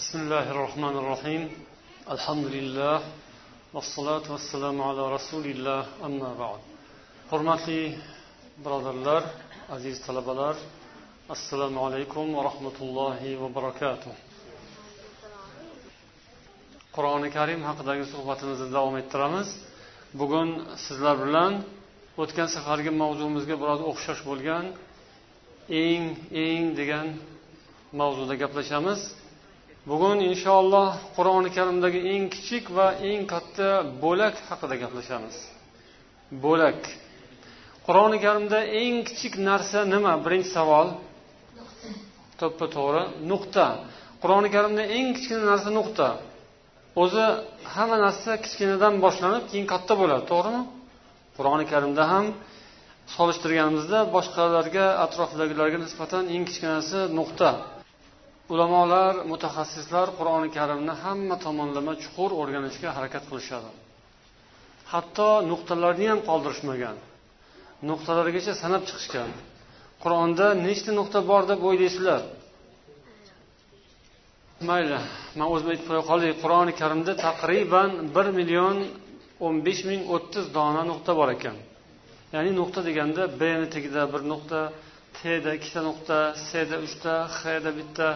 بسم الله الرحمن الرحيم الحمد لله والصلاة والسلام على رسول الله أما بعد hurmatli birodarlar aziz talabalar assalomu alaykum va rahmatullohi va barakatuh qur'oni karim haqidagi suhbatimizni davom ettiramiz bugun sizlar bilan o'tgan safargi mavzumizga biroz o'xshash bo'lgan eng eng degan mavzuda gaplashamiz Bugun inshaalloh qur'oni karimdagi eng kichik va eng katta bo'lak haqida gaplashamiz. Bo'lak. Qur'oni karimda eng kichik narsa nima? Birinchi savol. To'ppa to'g'ri. Nuqta. Qur'oni karimda eng kichkina narsa nuqta. O'zi hamma narsa kichkinadan boshlanib keyin katta bo'ladi to'g'rimi? Qur'oni karimda ham solishtirganimizda boshqalarga atrofdagilarga nisbatan eng kichkinasi nuqta ulamolar mutaxassislar qur'oni karimni hamma tomonlama chuqur o'rganishga harakat qilishadi. Hatto nuqtalarni ham qoldirishmagan nuqtalargacha sanab chiqishgan. Qur'onda nechta nuqta bor deb o'ylaysizlar? Mayli man o'zim aytib qo'ya qolay qur'oni karimda taqriban bir million o'n besh ming o'ttiz dona nuqta bor ekan. Ya'ni nuqta deganda bni tagida bir nuqta teda ikkita nuqta seda uchta hda bitta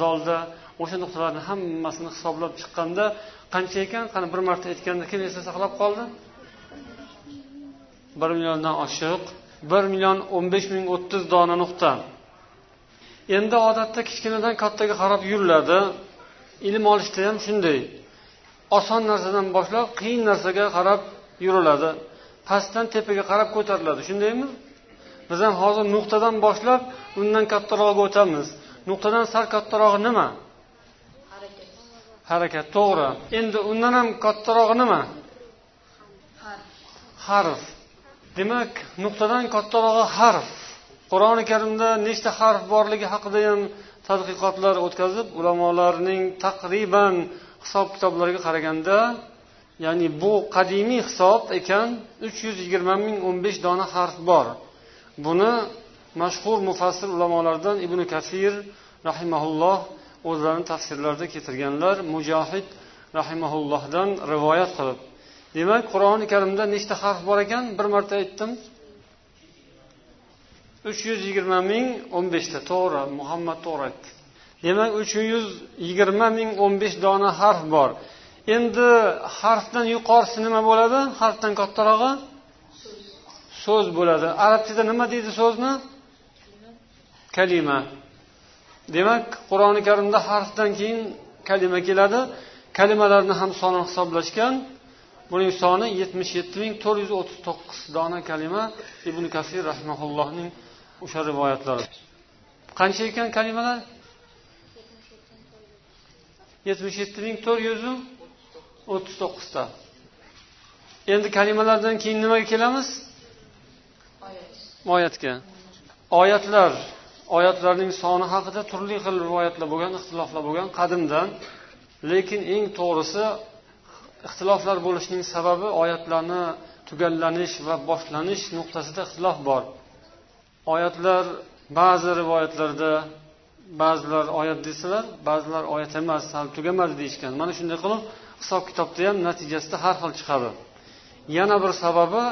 zolda o'sha nuqtalarni hammasini hisoblab chiqqanda qancha ekan? Qani bir marta aytganda kim esda saqlab qoldi. Bir milliondan oshiq bir million o'n besh ming o'ttiz dona nuqta. Endi odatda kichkinadan kattaga qarab yuriladi. Ilm olishda ham shunday. Oson narsadan boshlab qiyin narsaga qarab yuriladi. Pastdan tepaga qarab ko'tariladi. Shundaymi? Biz ham hozir nuqtadan boshlab undan kattaroqqa o'tamiz. Nuqtadan sal kattarog'i nima? Harakat. To'g'ri. Endi undan ham kattarog'i nima? Harf. Demak nuqtadan kattarog'i harf. Qur'oni karimda nechta harf borligi haqida ham tadqiqotlar o'tkazib ulamolarning taqriban hisob kitoblariga qaraganda ya'ni bu qadimiy hisob ekan uch yuz yigirma ming o'n besh dona harf bor. Buni mashhur mufassir ulamolardan ibn kasir rahimaulloh o'zlarini tafsirlarida keltirganlar mujohid rahimaullohdan rivoyat qilib demak qur'oni karimda nechta harf bor ekan? Bir marta aytdim. Uch yuz yigirma ming o'n beshta. To'g'ri muhammad to'g'ri aytdi. Demak uch yuz yigirma ming o'n besh dona harf bor. Endi harfdan yuqorisi nima bo'ladi? Harfdan kattarog'i so'z bo'ladi. Arabchada nima deydi so'zni? Kalima. Demak qur'oni karimda harfdan keyin kalima keladi. Kalimalarni ham sonini hisoblashgan. Buning soni yetmish yetti ming to'rt yuz o'ttiz to'qqiz dona kalima. Ibn kasir rahimaullohning o'sha rivoyatlari. Qancha ekan kalimalar? yetmish yetti ming to'rt yuz o'ttiz to'qqizta. Endi kalimalardan keyin nimaga kelamiz? Oyatga. Oyatlar oyatlarning soni haqida turli xil rivoyatlar bo'lgan ixtiloflar bo'lgan qadimdan. Lekin eng to'g'risi ixtiloflar bo'lishining sababi oyatlarni tugallanish va boshlanish nuqtasida ixtilof bor. Oyatlar ba'zi rivoyatlarda ba'zilar oyat desalar ba'zilar oyat emas hali tugamadi deyishgan. Mana shunday qilib hisob kitobda ham natijasida har xil chiqadi. Yana bir sababi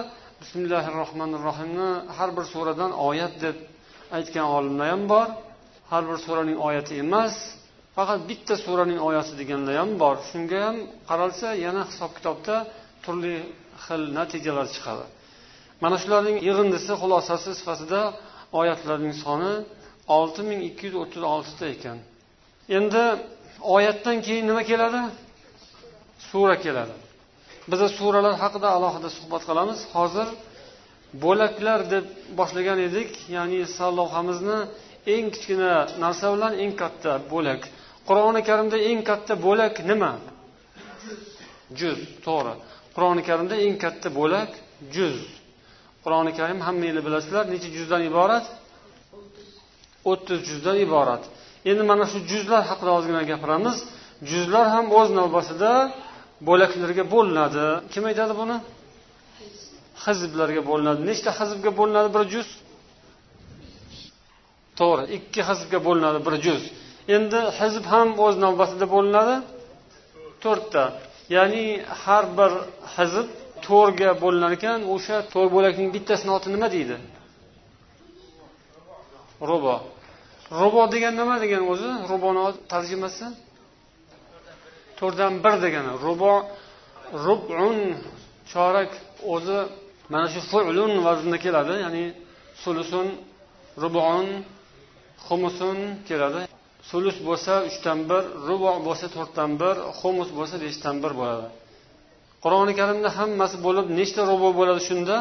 bismillahi rohmanir rohimni har bir suradan oyat deb aytgan olimlar ham bor. Har bir suraning oyati emas. Faqat bitta suraning oyati deganlar ham bor. Shunga ham qaralsa yana hisob kitobda turli xil natijalar chiqadi. Mana shularning yig'indisi xulosasi sifatida oyatlarning soni olti ming ikki yuz o'ttiz oltita ekan. Endi oyatdan keyin nima keladi? Sura keladi. Biza suralar haqida alohida suhbat qilamiz. Hozir bo'laklar deb boshlagan edik. Ya'ni lavhamizni eng kichkina narsa bilan eng katta bo'lak. Qur'oni karimda eng katta bo'lak nima? Juz to'g'ri. Qur'oni karimda eng katta bo'lak juz. Qur'oni karim hammanglar bilasizlar necha juzdan iborat? O'ttiz juzdan iborat. Endi mana shu juzlar haqida ozgina gapiramiz. Juzlar ham o'z navbatida bo'laklarga bo'linadi. Kim aytadi buni? Hizblarga bo'linadi. Nechta hizbga bo'linadi? Bir juz? To'g'ri ikki hizbga bo'linadi bir juz. Endi hizb ham o'z navbatida bo'linadi. To'rtta. Ya'ni har bir hizb to'rga bo'linar ekan. O'sha to'rt bo'lakning bittasini oti nima deydi? Rubo rubo degan nima degani o'zi? Ruboni tarjimasi? To'rtdan bir degani. Rubo rubun chorak o'zi mana shu fulun vaznda keladi ya'ni sulusun rubon xumusun keladi. Sulus bo'lsa uchdan bir rubo bo'lsa to'rtdan bir xumus bo'lsa beshdan bir bo'ladi. Qur'oni karimda hammasi bo'lib nechta rubo bo'ladi shunda?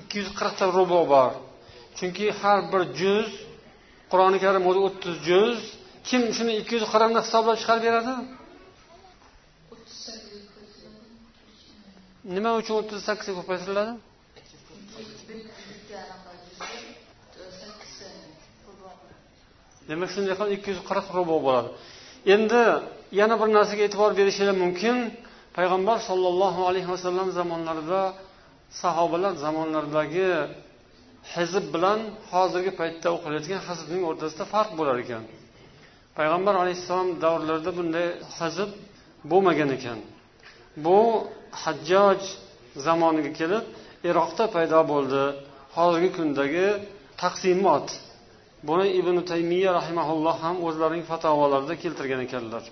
Ikki yuz qirqta rubo bor. Chunki har bir juz qur'oni karim o'zi o'ttiz juz kim shuni ikki yuz qirqni hisoblab chiqarib beradi? Nima uchun o'ttiz sakkizga ko'paytiriladi demak shunday qilib ikki yuz qirq rubo bo'ladi. Endi yana bir narsaga e'tibor berishinglar mumkin. Payg'ambar sollallohu alayhi vasallam zamonlarida sahobalar zamonlaridagi hizb bilan hozirgi paytda o'qilayotgan hizbning o'rtasida farq bo'lar ekan. Payg'ambar alayhissalom davrlarida bunday hizb bo'lmagan ekan. Bu hajjoj zamoniga kelib iroqda paydo bo'ldi. Hozirgi kundagi taqsimot. Buni ibn taymiya rahimaulloh ham o'zlarining fatavolarida keltirgan ekanlar.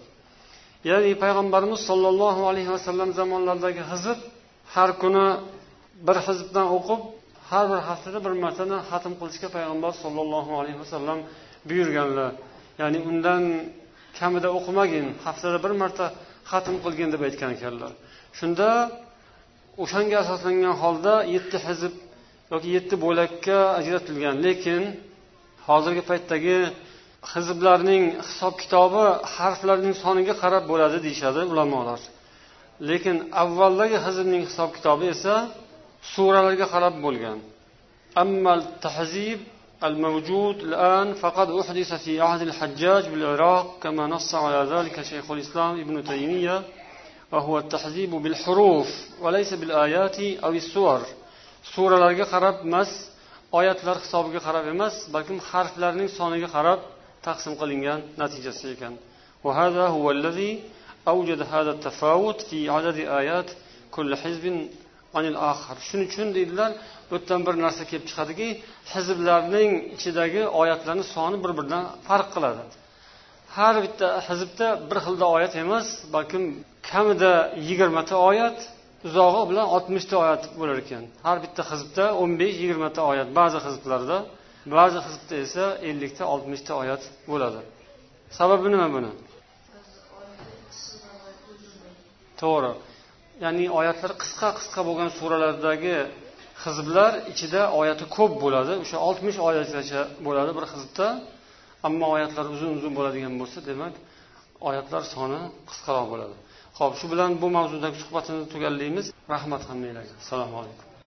Ya'ni payg'ambarimiz sollallohu alayhi vasallam zamonlaridagi hizb har kuni bir hizbdan o'qib har bir haftada bir martadan xatm qilishga payg'ambar sollallohu alayhi vasallam buyurganlar. Ya'ni undan kamida o'qimagin haftada bir marta xatm qilgin deb aytgan ekanlar. Shunda o'shanga asoslangan holda yetti hizb yoki yetti bo'lakka ajratilgan. Lekin hozirgi paytdagi hizblarning hisob kitobi harflarning soniga qarab bo'ladi deyishadi ulamolar. Lekin avvaldagi hizbning hisob kitobi esa suralarga qarab bo'lgan. Ammal tahzib الموجود الآن فقد أحدث في عهد الحجاج بالعراق كما نص على ذلك شيخ الإسلام ابن تيمية وهو التحذيب بالحروف وليس بالآيات أو السور. suralarga qarab emas oyatlar hisobiga qarab emas balkim harflarning soniga qarab taqsim qilingan natijasi ekan وهذا هو الذي أوجد هذا التفاوت في عدد آيات كل حزب shuning uchun deydilar bu yerdan bir narsa kelib chiqadiki hizblarning ichidagi oyatlarni soni bir biridan farq qiladi. Har bitta hizbda bir xilda oyat emas balkim kamida yigirmata oyat uzog'i bilan oltmishta oyat bo'lar ekan. Har bitta hizbda o'n besh yigirmata oyat ba'zi hizblarda ba'zi hizbda esa ellikta oltmishta oyat bo'ladi. Sababi nima buni? To'g'ri. Ya'ni oyatlar qisqa qisqa bo'lgan suralardagi hizblar ichida oyati ko'p bo'ladi. O'sha oltmish oyatgacha bo'ladi bir hizbda. Ammo oyatlar uzun uzun bo'ladigan bo'lsa demak oyatlar soni qisqaroq bo'ladi. Ho'p shu bilan bu mavzudagi suhbatimizni tugallaymiz rahmat hammanglarga assalomu alaykum.